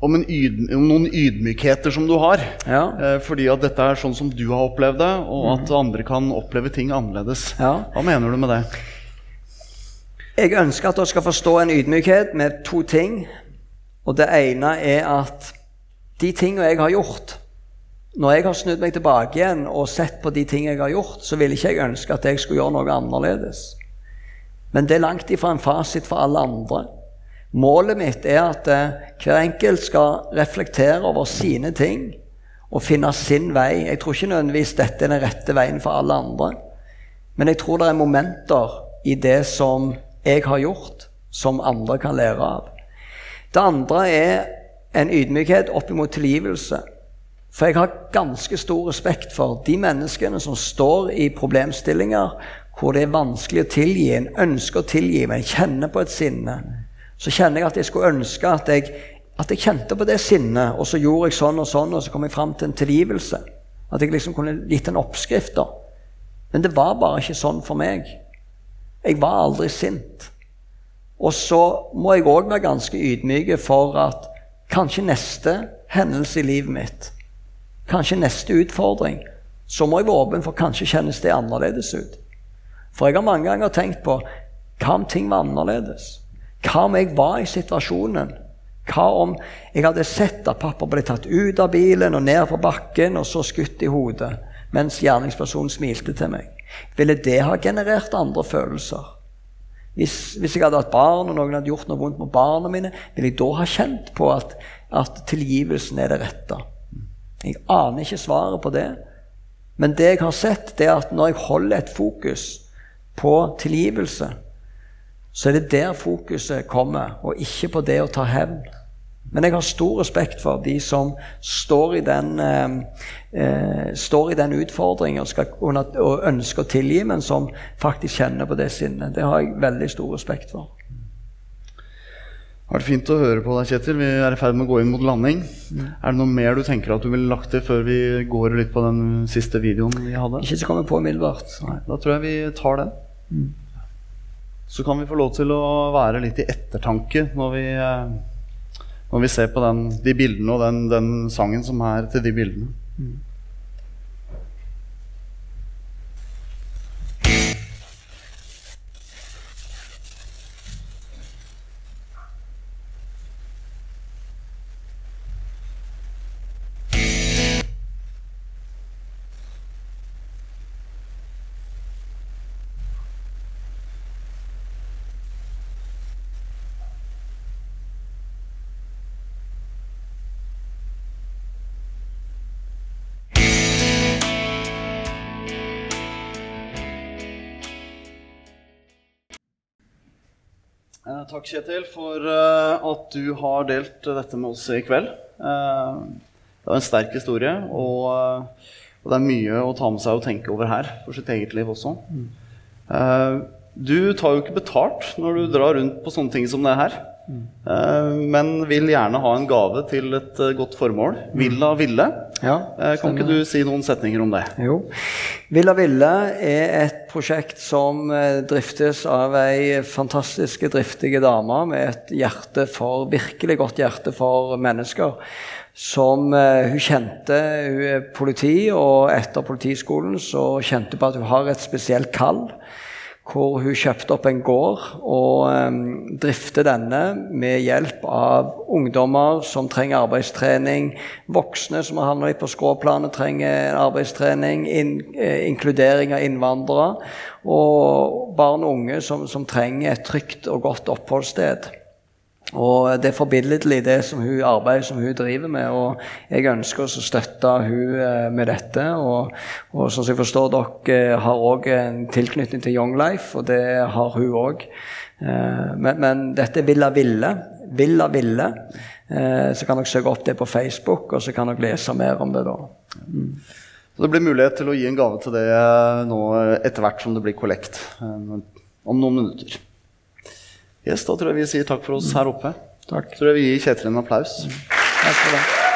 om, en yd, om noen ydmykheter som du har. Ja. Eh, fordi at dette er sånn som du har opplevd det, og at andre kan oppleve ting annerledes. Ja. Hva mener du med det? Jeg ønsker at dere skal forstå en ydmykhet med to ting. Og det ene er at de tingene jeg har gjort Når jeg har snudd meg tilbake igjen og sett på de tingene jeg har gjort, så ville ikke jeg ønske at jeg skulle gjøre noe annerledes. Men det er langt ifra en fasit for alle andre. Målet mitt er at eh, hver enkelt skal reflektere over sine ting og finne sin vei. Jeg tror ikke nødvendigvis dette er den rette veien for alle andre. Men jeg tror det er momenter i det som jeg har gjort, som andre kan lære av. Det andre er en ydmykhet opp mot tilgivelse. For jeg har ganske stor respekt for de menneskene som står i problemstillinger hvor det er vanskelig å tilgi. En ønsker å tilgi, men kjenner på et sinne. Så kjenner jeg at jeg skulle ønske at jeg, at jeg kjente på det sinnet, og så gjorde jeg sånn og sånn, og så kom jeg fram til en tilgivelse. At jeg liksom kunne gitt en oppskrift, da. Men det var bare ikke sånn for meg. Jeg var aldri sint. Og så må jeg òg være ganske ydmyk for at kanskje neste hendelse i livet mitt, kanskje neste utfordring, så må jeg være åpen for kanskje kjennes det annerledes ut. For jeg har mange ganger tenkt på hva om ting var annerledes? Hva om jeg var i situasjonen? Hva om jeg hadde sett at pappa ble tatt ut av bilen og ned på bakken og så skutt i hodet, mens gjerningspersonen smilte til meg? Ville det ha generert andre følelser? Hvis, hvis jeg hadde hatt barn, og noen hadde gjort noe vondt mot barna mine, ville jeg da ha kjent på at, at tilgivelsen er det rette? Jeg aner ikke svaret på det. Men det jeg har sett, det er at når jeg holder et fokus på tilgivelse, så er det der fokuset kommer, og ikke på det å ta hevn. Men jeg har stor respekt for de som står i den, eh, eh, står den utfordringen og, og ønsker å tilgi, men som faktisk kjenner på det sinnet. Det har jeg veldig stor respekt for. Det har vært fint å høre på deg, Kjetil. Vi er i ferd med å gå inn mot landing. Er det noe mer du tenker at du ville lagt til før vi går litt på den siste videoen vi hadde? Ikke som kommer på umiddelbart. Nei, da tror jeg vi tar den. Så kan vi få lov til å være litt i ettertanke når vi, eh, når vi ser på den, de bildene og den, den sangen som er til de bildene. Eh, takk, Kjetil, for eh, at du har delt dette med oss i kveld. Eh, det var en sterk historie, eh, og det er mye å ta med seg og tenke over her for sitt eget liv også. Du tar jo ikke betalt når du drar rundt på sånne ting som det her. Men vil gjerne ha en gave til et godt formål. Villa Ville. Ja, Eh, kan ikke du si noen setninger om det? Jo. Villa Ville er et prosjekt som eh, driftes av ei fantastisk driftige dame med et hjerte for, virkelig godt hjerte for mennesker. Som eh, hun kjente Hun er politi, og etter politiskolen så kjente hun på at hun har et spesielt kall. Hvor hun kjøpte opp en gård og eh, drifter denne med hjelp av ungdommer som trenger arbeidstrening, voksne som har havnet på skråplanet, trenger arbeidstrening, in, eh, inkludering av innvandrere, og barn og unge som, som trenger et trygt og godt oppholdssted. Og Det er forbilledlig, det som hun, arbeidet som hun driver med. og Jeg ønsker å støtte hun eh, med dette. Og, og som jeg forstår, dere eh, har òg en tilknytning til Young Life, og det har hun òg. Men, men dette er Villa Ville. Villa Ville. Eh, Så kan dere søke opp det på Facebook, og så kan dere lese mer om det da. Så det blir mulighet til å gi en gave til det eh, nå etter hvert som det blir kollekt. eh, Om noen minutter. Yes, Da tror jeg vi sier takk for oss her oppe. Takk. Så tror jeg vi gir Kjetil en applaus. Takk for det.